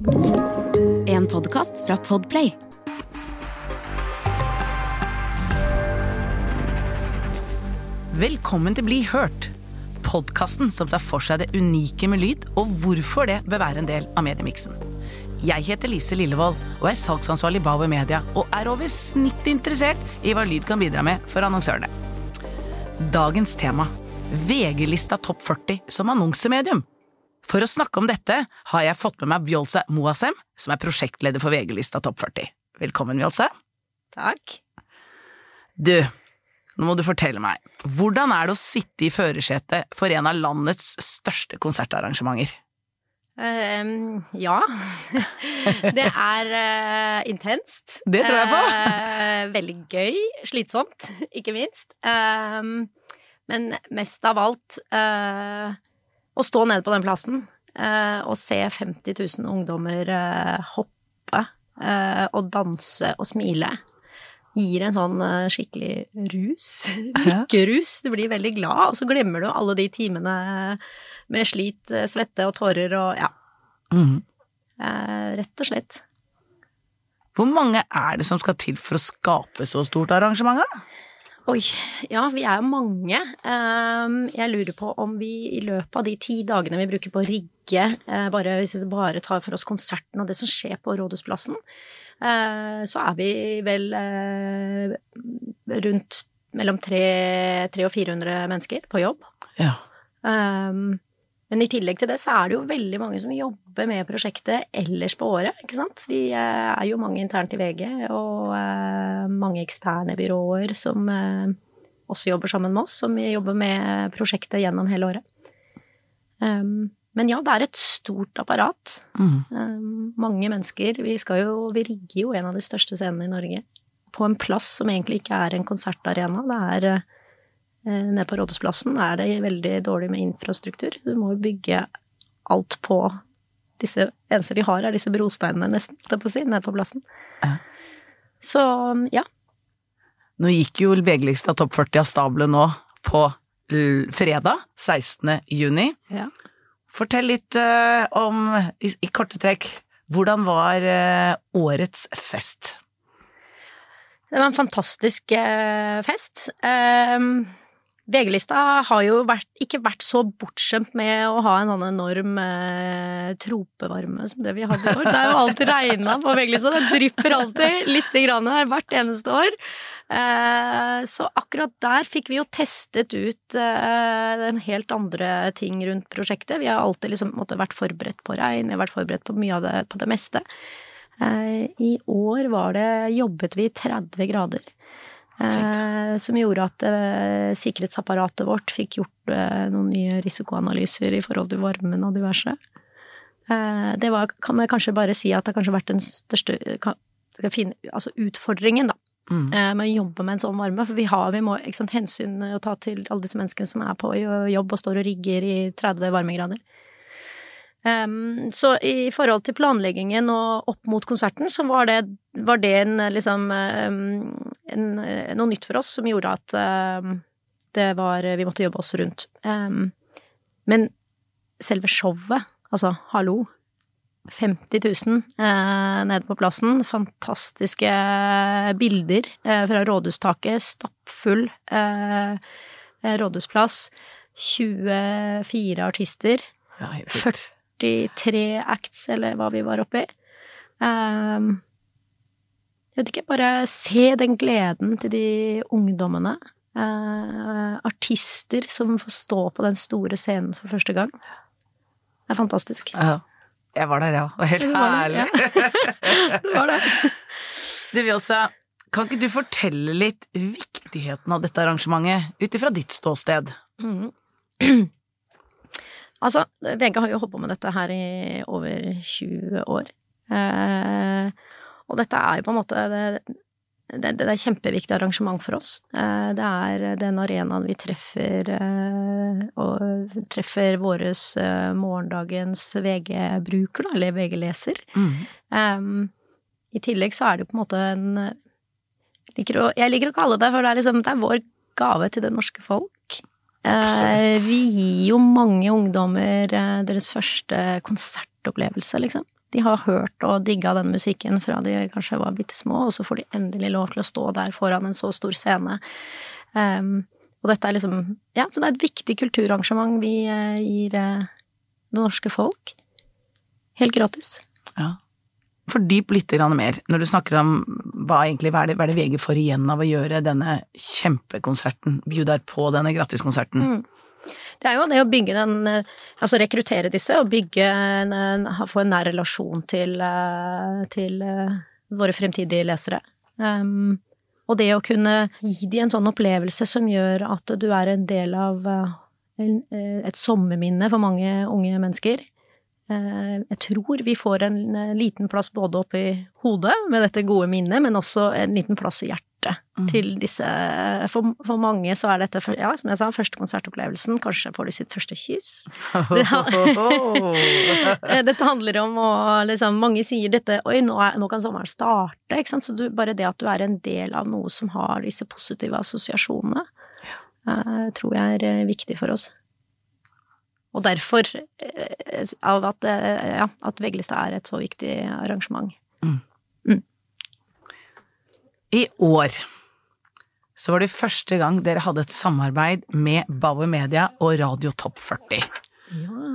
En podkast fra Podplay. Velkommen til Bli hørt, podkasten som tar for seg det unike med lyd, og hvorfor det bør være en del av mediemiksen. Jeg heter Lise Lillevold og er salgsansvarlig i Bauer Media, og er over snittet interessert i hva lyd kan bidra med for annonsørene. Dagens tema VG-lista Topp 40 som annonsemedium. For å snakke om dette har jeg fått med meg Bjolse Moasem, som er prosjektleder for VG-lista Topp 40. Velkommen, Bjolse. Takk. Du, nå må du fortelle meg, hvordan er det å sitte i førersetet for en av landets største konsertarrangementer? Um, ja. det er uh, intenst. Det tror jeg på. uh, veldig gøy. Slitsomt, ikke minst. Um, men mest av alt eh, å stå nede på den plassen eh, og se 50 000 ungdommer eh, hoppe eh, og danse og smile. Gir en sånn skikkelig rus. Lykkerus. Du blir veldig glad, og så glemmer du alle de timene med slit, svette og tårer og ja. Eh, rett og slett. Hvor mange er det som skal til for å skape så stort arrangement? da? Oi, ja, vi er jo mange. Ehm, jeg lurer på om vi i løpet av de ti dagene vi bruker på å rigge, eh, bare, hvis vi bare tar for oss konserten og det som skjer på Rådhusplassen, eh, så er vi vel eh, rundt mellom 300 og 400 mennesker på jobb. Ja. Ehm, men i tillegg til det så er det jo veldig mange som jobber med prosjektet ellers på året, ikke sant. Vi eh, er jo mange internt i VG, og eh, mange eksterne byråer som eh, også jobber sammen med oss, som jobber med prosjektet gjennom hele året. Um, men ja, det er et stort apparat. Mhm. Um, mange mennesker. Vi skal jo, vi rigger jo en av de største scenene i Norge. På en plass som egentlig ikke er en konsertarena. Det er nede på Rådhusplassen er det veldig dårlig med infrastruktur. Du må jo bygge alt på disse eneste vi har, er disse brosteinene, nesten, holdt på å si, nede på plassen. Ja. Så ja. Nå gikk jo VG-lista Topp 40 av stabelen nå på fredag 16. juni. ja. Fortell litt uh, om, i, i korte trekk, hvordan var uh, årets fest? Det var en fantastisk uh, fest. Um, VG-lista har jo vært, ikke vært så bortskjemt med å ha en sånn enorm eh, tropevarme som det vi hadde i år. Det er jo alltid regna på VG-lista, det drypper alltid lite grann her hvert eneste år. Eh, så akkurat der fikk vi jo testet ut eh, helt andre ting rundt prosjektet. Vi har alltid liksom måtte vært forberedt på regn, vi har vært forberedt på mye av det, på det meste. Eh, I år var det, jobbet vi i 30 grader. Eh, som gjorde at eh, sikkerhetsapparatet vårt fikk gjort eh, noen nye risikoanalyser i forhold til varmen og diverse. Eh, det var, kan man kanskje bare si at det har kanskje vært den største kan, finne, altså utfordringen, da. Mm. eh, Med å jobbe med en sånn varme. For vi har vi må, ikke sant, hensyn å ta til alle disse menneskene som er på jobb og står og rigger i 30 varmegrader. Um, så i forhold til planleggingen og opp mot konserten, så var det, var det en, liksom um, en, noe nytt for oss som gjorde at uh, det var Vi måtte jobbe oss rundt. Um, men selve showet, altså hallo 50 000 eh, nede på plassen. Fantastiske bilder eh, fra rådhustaket. Stappfull eh, rådhusplass. 24 artister. Ja, 43 acts, eller hva vi var oppi. Um, jeg vet ikke, bare se den gleden til de ungdommene. Eh, artister som får stå på den store scenen for første gang. Det er fantastisk. Ja. Jeg var der, ja. Det var helt Du var herlig. ja. Det var det. Du Vjolsa, kan ikke du fortelle litt viktigheten av dette arrangementet, ut ifra ditt ståsted? Mm. Altså, VG har jo holdt på med dette her i over 20 år. Eh, og dette er jo på en måte det, det, det er et kjempeviktig arrangement for oss. Eh, det er den arenaen vi treffer eh, og treffer våres eh, morgendagens VG-bruker, da, eller VG-leser. Mm. Um, I tillegg så er det jo på en måte en liker å, Jeg liker å kalle det for det er liksom det er vår gave til det norske folk. Absolutt. vi gir jo mange ungdommer deres første konsertopplevelse, liksom. De har hørt og digga den musikken fra de kanskje var bitte små, og så får de endelig lov til å stå der foran en så stor scene. Um, og dette er liksom Ja, så det er et viktig kulturarrangement vi uh, gir uh, det norske folk. Helt gratis. Ja. Fordyp litt mer når du snakker om hva egentlig hva er det, hva er det VG får igjen av å gjøre denne kjempekonserten, bjuder på denne gratiskonserten. Mm. Det er jo det å bygge den eh, Altså rekruttere disse og bygge en, få en nær relasjon til, eh, til eh, våre fremtidige lesere. Um, og det å kunne gi dem en sånn opplevelse som gjør at du er en del av et sommerminne for mange unge mennesker. Jeg tror vi får en liten plass både oppi hodet med dette gode minnet, men også en liten plass i hjertet til disse for, for mange så er dette, ja, som jeg sa, første konsertopplevelsen. Kanskje får de sitt første kyss. Eh, Dette handler om å liksom Mange sier dette Oi, nå, er, nå kan sommeren starte. Ikke sant? Så du, bare det at du er en del av noe som har disse positive assosiasjonene, uh, tror jeg er eh, viktig for oss. Og derfor uh, av at, uh, ja, at VG-lista er et så viktig arrangement. I år så var det første gang dere hadde et samarbeid med Bauer Media og Radio Topp 40. Ja.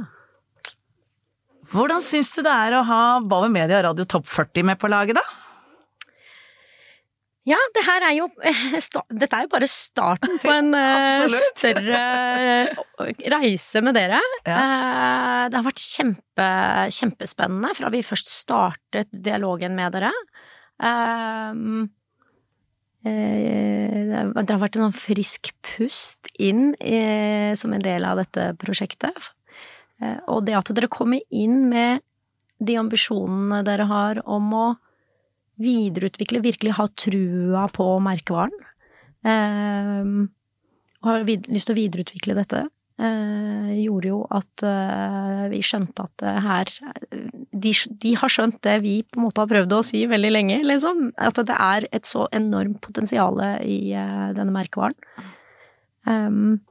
Hvordan syns du det er å ha Bauer Media og Radio Topp 40 med på laget, da? Ja, det her er jo Dette er jo bare starten på en eh, større eh, reise med dere. Ja. Det har vært kjempe, kjempespennende fra vi først startet dialogen med dere. Um, eh, Det har- det har vært en sånn frisk pust inn i, som en del av dette prosjektet. Eh, Og det at dere kommer inn med de ambisjonene dere har om å videreutvikle, virkelig ha trua på merkevaren. Eh, og har lyst til å videreutvikle dette. Eh, gjorde jo at eh, vi skjønte at det her de, de har skjønt det vi på en måte har prøvd å si veldig lenge, liksom. At det er et så enormt potensial i eh, denne merkevaren. Um,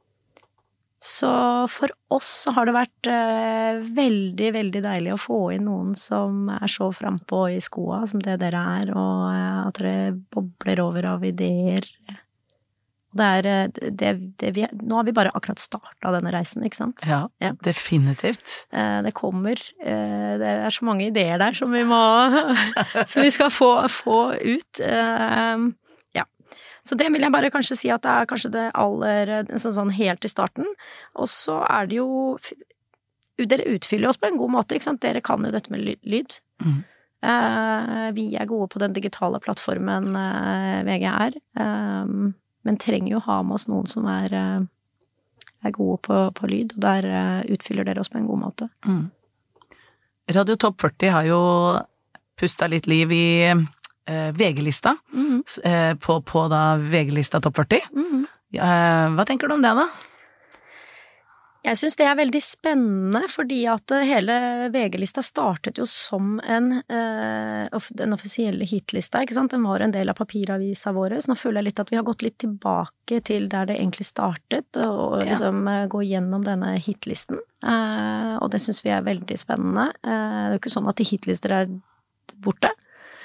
så for oss så har det vært veldig, veldig deilig å få inn noen som er så frampå i skoa som det dere er, og at dere bobler over av ideer. Er eh, det, det vi, Nå har vi bare akkurat starta denne reisen, ikke sant? Ja, Ja. definitivt. Eh, Det kommer eh, Det er så mange ideer der som vi må Som vi skal få, få ut. Eh, Ja. Så det vil jeg bare kanskje si at det er kanskje det aller sånn, sånn helt i starten. Og så er det jo Dere utfyller oss på en god måte, ikke sant. Dere kan jo dette med lyd. Mm. Eh, Vi er gode på den digitale plattformen VG er. Men trenger jo ha med oss noen som er eh, er gode på, på lyd, og der eh, utfyller dere oss på en god måte. Mm. Radio Topp 40 har jo pusta litt liv i eh, VG-lista, mm eh, på, på da VG-lista Topp 40. mhm. Eh, hva tenker du om det, da? Jeg syns det er veldig spennende, fordi at eh, hele VG-lista startet jo som en eh, den offisielle hitlista, ikke sant. Den var en del av papiravisa vår, så nå føler jeg litt at vi har gått litt tilbake til der det egentlig startet, og liksom ja. gå gjennom denne hitlisten. Eh, og det syns vi er veldig spennende. Eh, det er jo ikke sånn at hitlister er borte.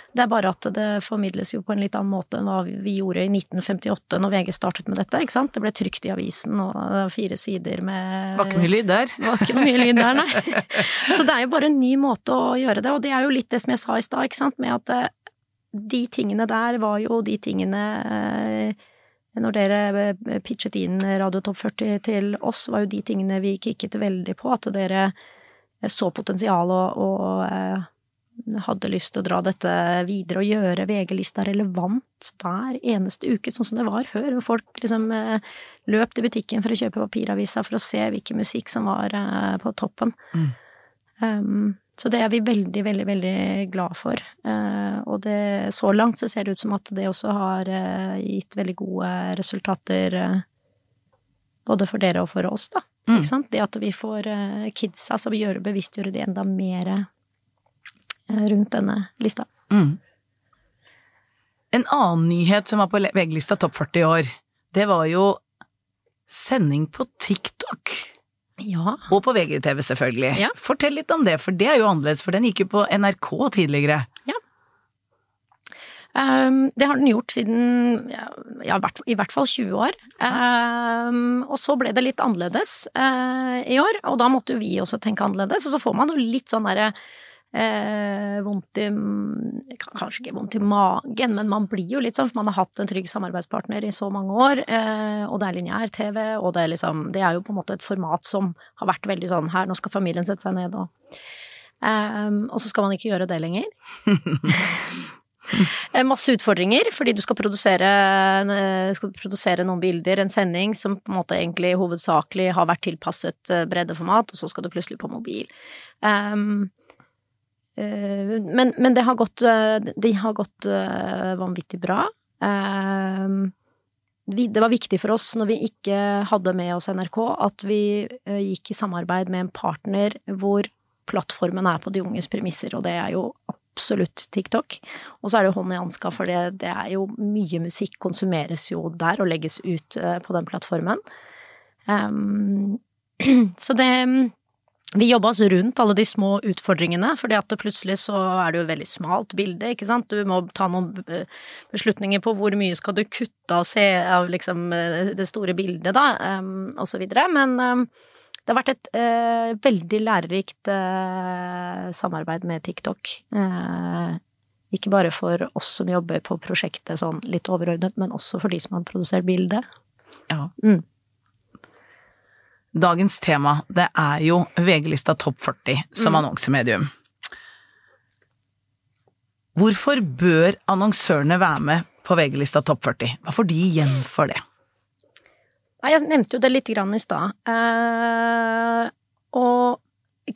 Det er bare at det formidles jo på en litt annen måte enn hva vi gjorde i 1958 når VG startet med dette, ikke sant. Det ble trykt i avisen og fire sider med Var ikke mye lyd der. var ikke mye lyd der, nei. Så det er jo bare en ny måte å gjøre det, og det er jo litt det som jeg sa i stad, ikke sant, med at eh, de tingene der var jo de tingene eh, Når dere eh, pitchet inn Radio Topp 40 til oss, var jo de tingene vi kikket veldig på, at dere så potensial og, og hadde lyst til å dra dette videre og gjøre VG-lista relevant hver eneste uke, sånn som det var før. hvor Folk liksom eh, løp til butikken for å kjøpe papiravisa for å se hvilken musikk som var eh, på toppen. Mm. Um, Så det er vi veldig, veldig, veldig glad for. Uh, og det, så langt så ser det ut som at det også har uh, gitt veldig gode resultater uh, både for dere og for oss, da. Mm. Ikke sant? Det at vi får kidsa, så vi gjør, bevisstgjøre de enda mer rundt denne lista. Mm. En annen nyhet som var på VG-lista Topp 40 i år, det var jo sending på TikTok. Ja. Og på VGTV, selvfølgelig. Ja. Fortell litt om det, for det er jo annerledes, for den gikk jo på NRK tidligere. Um, det har den gjort siden ja, ja, i hvert fall 20 år. Um, og så ble det litt annerledes uh, i år, og da måtte jo vi også tenke annerledes. Og så får man jo litt sånn derre eh, vondt i Kanskje ikke vondt i magen, men man blir jo litt sånn, for man har hatt en trygg samarbeidspartner i så mange år, eh, og det er lineær-TV, og det er liksom Det er jo på en måte et format som har vært veldig sånn her, nå skal familien sette seg ned og eh, Og så skal man ikke gjøre det lenger. Eh, Masse utfordringer, fordi du skal produsere, eh, skal produsere noen bilder, en sending som på en måte egentlig hovedsakelig har vært tilpasset eh, breddeformat, og så skal du plutselig på mobil. Um, men, men det har gått, eh, de har gått eh, vanvittig bra. Det var viktig for oss når vi ikke hadde med oss NRK, at vi eh, gikk i samarbeid med en partner hvor plattformen er på de unges premisser, og det er jo absolutt TikTok. Og så er det hånd i hanska, for det, det er jo mye musikk konsumeres jo der og legges ut eh, på den plattformen. Um, så det vi jobba oss rundt alle de små utfordringene, fordi at plutselig så er det jo et veldig smalt bilde, ikke sant. Du må ta noen eh, beslutninger på hvor mye skal du kutte og se av liksom eh, det store bildet, da, um, og så videre. Men det har vært et eh, veldig lærerikt eh, samarbeid med TikTok. Eh, ikke bare for oss som jobber på prosjektet sånn litt overordnet, men også for de som har produsert bildet. Ja. Mm. Dagens tema, det er jo VG-lista Topp 40 som annonsemedium. Hvorfor bør annonsørene være med på VG-lista Topp 40? Hva får de igjen for det? Jeg nevnte jo det litt grann i stad. Eh, å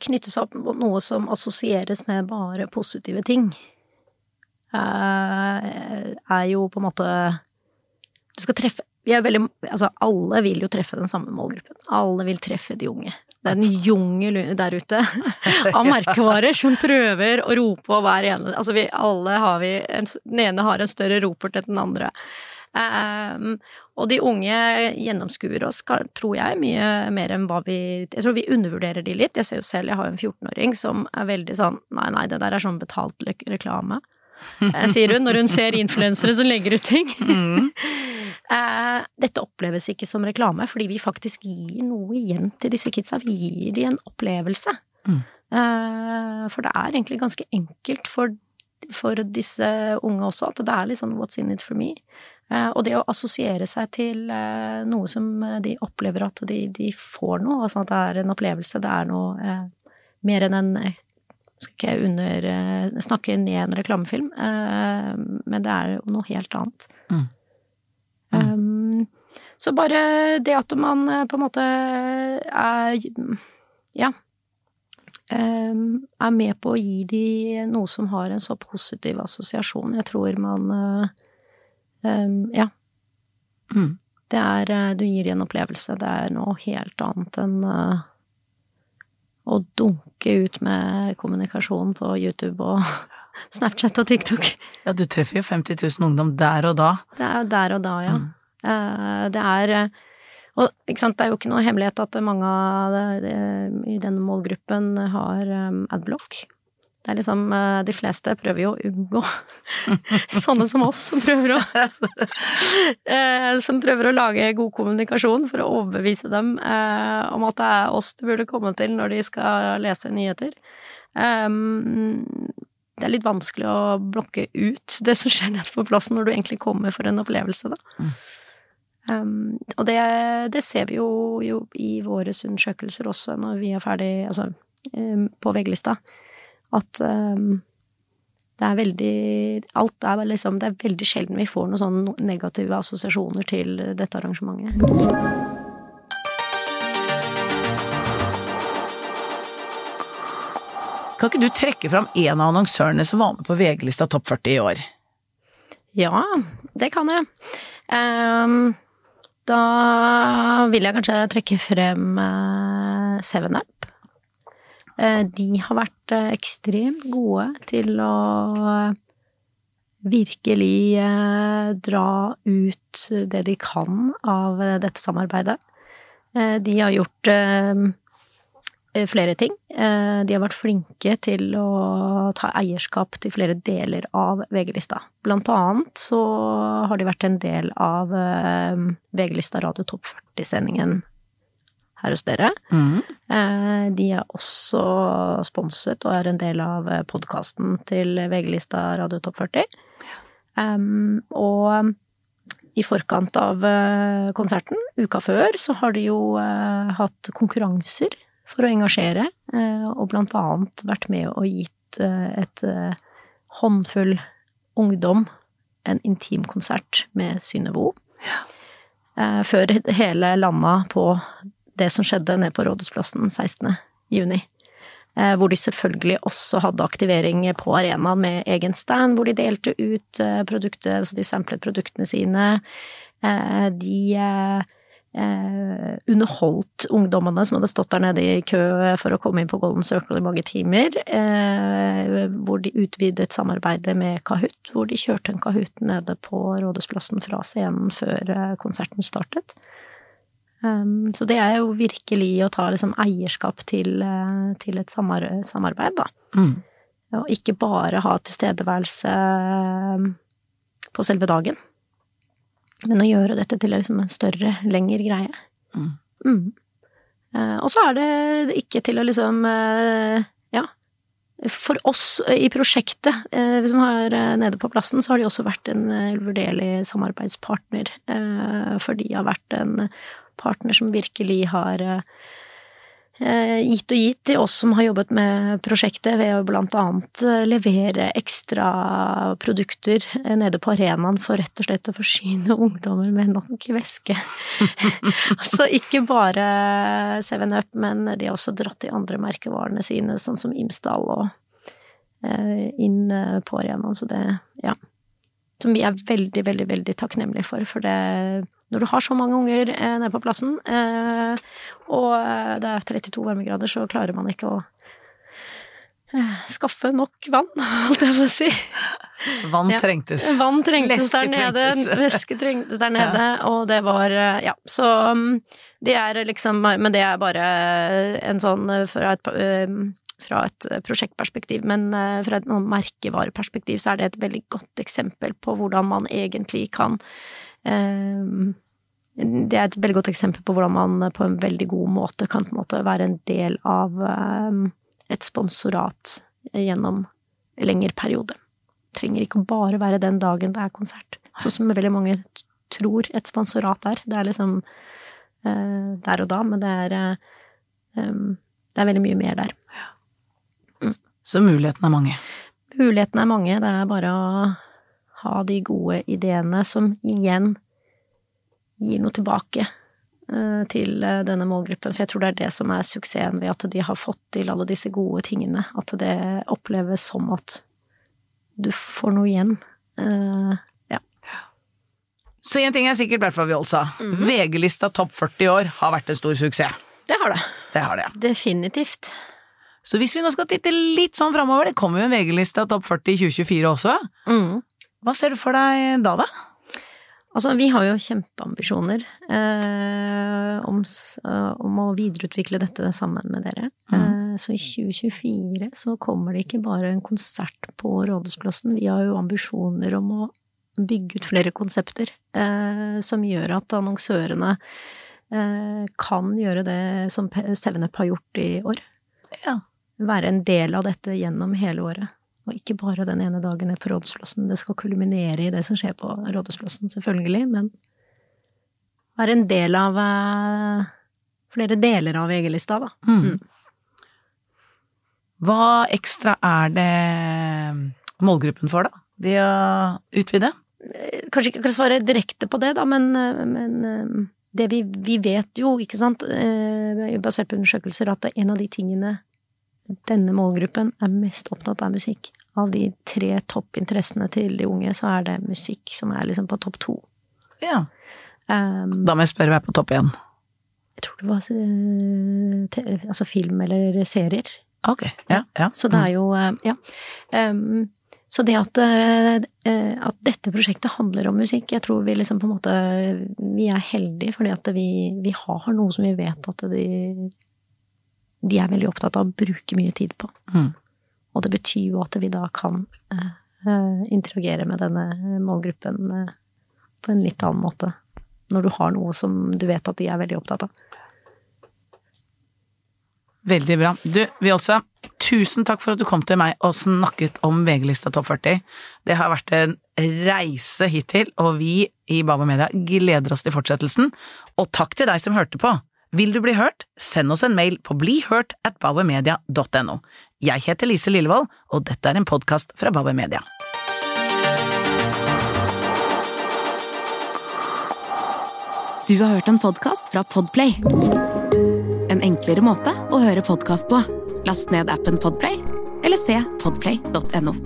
knytte seg opp mot noe som assosieres med bare positive ting, eh, er jo på en måte Du skal treffe veldig, altså alle vil jo treffe den samme målgruppen. Alle vil treffe de unge. Det er en jungel der ute av merkevarer som prøver å rope og hver ene Altså vi alle har vi en, Den ene har en større ropert enn den andre. Um, og de unge gjennomskuer oss, tror jeg, mye mer enn hva vi Jeg tror vi undervurderer de litt. Jeg ser jo selv, jeg har jo en 14-åring som er veldig sånn Nei, nei, det der er sånn betalt reklame. Eh, sier hun når hun ser influensere som legger ut ting. Eh, dette oppleves ikke som reklame, fordi vi faktisk gir noe igjen til disse kidsa. Vi gir dem en opplevelse. Mm. Eh, for det er egentlig ganske enkelt for, for disse unge også, at det er litt sånn what's in it for me. Eh, og det å assosiere seg til eh, noe som de opplever at de, de får noe, altså at det er en opplevelse, det er noe eh, mer enn en eh, skal ikke jeg under, eh, snakke ned en reklamefilm, eh, men det er noe helt annet. Mm. Um, så bare det at man eh, på en måte er ja um, er med på å gi de noe som har en så positiv assosiasjon. Jeg tror man uh, um, ja. Mm. Det er uh, Du gir dem en opplevelse. Det er noe helt annet enn uh, å dunke ut med kommunikasjon på YouTube og Snapchat og TikTok. Ja, du treffer jo 50 000 ungdom der og da. Det er der og da, ja. Mm. Eh, Det er eh, Og ikke sant, det er jo ikke noe hemmelighet at mange i denne målgruppen har um, adblock. Det er liksom eh, De fleste prøver jo å unngå sånne som oss, som prøver å eh, Som prøver å lage god kommunikasjon for å overbevise dem eh, om at det er oss de burde komme til når de skal lese nyheter. Det er litt vanskelig å blokke ut det som skjer nede på plassen når du egentlig kommer for en opplevelse, da. Mm. Um, og det, det ser vi jo, jo i våre undersøkelser også når vi er ferdig, altså um, på VG-lista, at um, det er veldig Alt er liksom Det er veldig sjelden vi får noen sånne negative assosiasjoner til dette arrangementet. Kan ikke du trekke fram en av annonsørene som var med på VG-lista Topp 40 i år? Ja, det kan jeg. Um, da vil jeg kanskje trekke frem uh, Seven Up. Uh, de har vært uh, ekstremt gode til å virkelig dra ut det de kan av dette samarbeidet. De har gjort Eh, flere ting. Eh, de har vært flinke til å ta eierskap til flere deler av VG-lista. Blant annet så har de vært en del av eh, VG-lista Radio Topp 40-sendingen her hos dere. Mm. De er også sponset og er en del av podkasten til VG-lista Radio Topp 40. Og i forkant av konserten, uka før, så har de jo hatt konkurranser for å engasjere, eh, og blant annet vært med og gitt eh, et eh, håndfull ungdom en intimkonsert med Synnøve Før hele landa på det som skjedde nede på Rådhusplassen 16. juni. Hvor de selvfølgelig også hadde aktivering på arena med egen stand, hvor de delte ut produktet, så de samplet produktene sine. De eh, underholdt ungdommene som hadde stått der nede i kø for å komme inn på Golden Circle i mange timer, eh, hvor de utvidet samarbeidet med Kahoot, hvor de kjørte en Kahoot nede på Rådhusplassen fra scenen før eh, konserten startet. Um, så det er jo virkelig å ta liksom eierskap til, til et samarbeid, da. Mm. Og ikke bare ha tilstedeværelse på selve dagen. Men å gjøre dette til liksom en større, lengre greie. Mm. Mm. Eh, og så er det ikke til å liksom eh, Ja. For oss i prosjektet, eh, vi som er eh, nede på plassen, så har de også vært en uvurderlig samarbeidspartner. For de har vært en partner som virkelig har gitt og gitt til oss som har jobbet med prosjektet, ved å blant annet eh, levere ekstra produkter eh, nede på arenaen for rett og slett å forsyne ungdommer med nok væske. altså ikke bare Seven Up, men de har også dratt de andre merkevarene sine, sånn som Imsdal og inn på arenaen, så det, ja. Som vi er veldig, veldig, veldig takknemlige for, for det når du har så mange unger eh, nede på plassen, eh, og eh, det er 32 varmegrader, så klarer man ikke å eh, skaffe nok vann, holdt jeg på å si. Vann trengtes. Ja, vann trengtes der nede. Væske trengtes der nede, ja. og det var eh, Ja, så mm, det er liksom Men det er bare en sånn eh, fra et fra et prosjektperspektiv, men fra et merkevareperspektiv så er det et veldig godt eksempel på hvordan man egentlig kan det er et veldig godt eksempel på hvordan man på en veldig god måte kan på en måte være en del av et sponsorat gjennom en lengre periode. Trenger ikke bare være den dagen det er konsert. Sånn som veldig mange tror et sponsorat er. Det er liksom der og da, men det er det er veldig mye mer der. Mm. Så mulighetene er mange? Mulighetene er mange. Det er bare å ha de gode ideene som igjen gir noe tilbake eh, til eh, denne målgruppen. For jeg tror det er det som er suksessen ved at de har fått til alle disse gode tingene. At det oppleves som at du får noe igjen. Uh, ja. Så én ting er sikkert, i hvert fall vi sa. Mm -hmm. VG-lista topp 40 år har vært en stor suksess. Det har det. Det har det. Definitivt. Så hvis vi nå skal titte litt sånn framover, det kommer jo en VG-lista topp 40 i 2024 også. Mm. Hva ser du for deg da, da? Altså, vi har jo kjempeambisjoner eh, om, uh, om, å videreutvikle dette sammen med dere. Mm. Eh, så i 2024 så kommer det ikke bare en konsert på Rådhusplassen, vi har jo ambisjoner om å bygge ut flere konsepter eh, som gjør at annonsørene eh, kan gjøre det som Sevenup har gjort i år. Ja. Være en del av dette gjennom hele året. Og ikke bare den ene dagen er på Rådhusplassen. Det skal kulminere i det som skjer på Rådhusplassen, selvfølgelig, men være en del av uh, flere deler av VG-lista, da. Mm. Mm. Hva ekstra er det målgruppen for, da? Ved å utvide? Eh, kanskje ikke kan svare direkte på det, da, men, eh, men det vi, vi, vet jo, ikke sant, basert på undersøkelser, at en av de tingene denne målgruppen er mest opptatt av musikk. Av de tre toppinteressene til de unge, så er det musikk som er liksom på topp to. Ja. Um, Da må jeg spørre hva er på topp igjen. jeg tror det var eh, altså film eller serier. Ok, ja, ja. Så det er jo eh, Ja. Um, så det at, eh, at dette prosjektet handler om musikk, jeg tror vi liksom på en måte Vi er heldige fordi at vi, vi har noe som vi vet at de, de er veldig opptatt av å bruke mye tid på. Mm. Og det betyr jo at vi da kan eh, eh, interagere med denne målgruppen eh, på en litt annen måte. Når du har noe som du vet at de er veldig opptatt av. Veldig bra. Du, vi også, tusen takk for at du kom til meg og snakket om VG-lista Topp 40. Det har vært en reise hittil, og vi i Baba Media gleder oss til fortsettelsen. Og takk til deg som hørte på. Vil du bli hørt, send oss en mail på blihørt at babamedia.no. Jeg heter Lise Lillevold, og dette er en podkast fra Bauer Media. Du har hørt en podkast fra Podplay. En enklere måte å høre podkast på. Last ned appen Podplay, eller se podplay.no.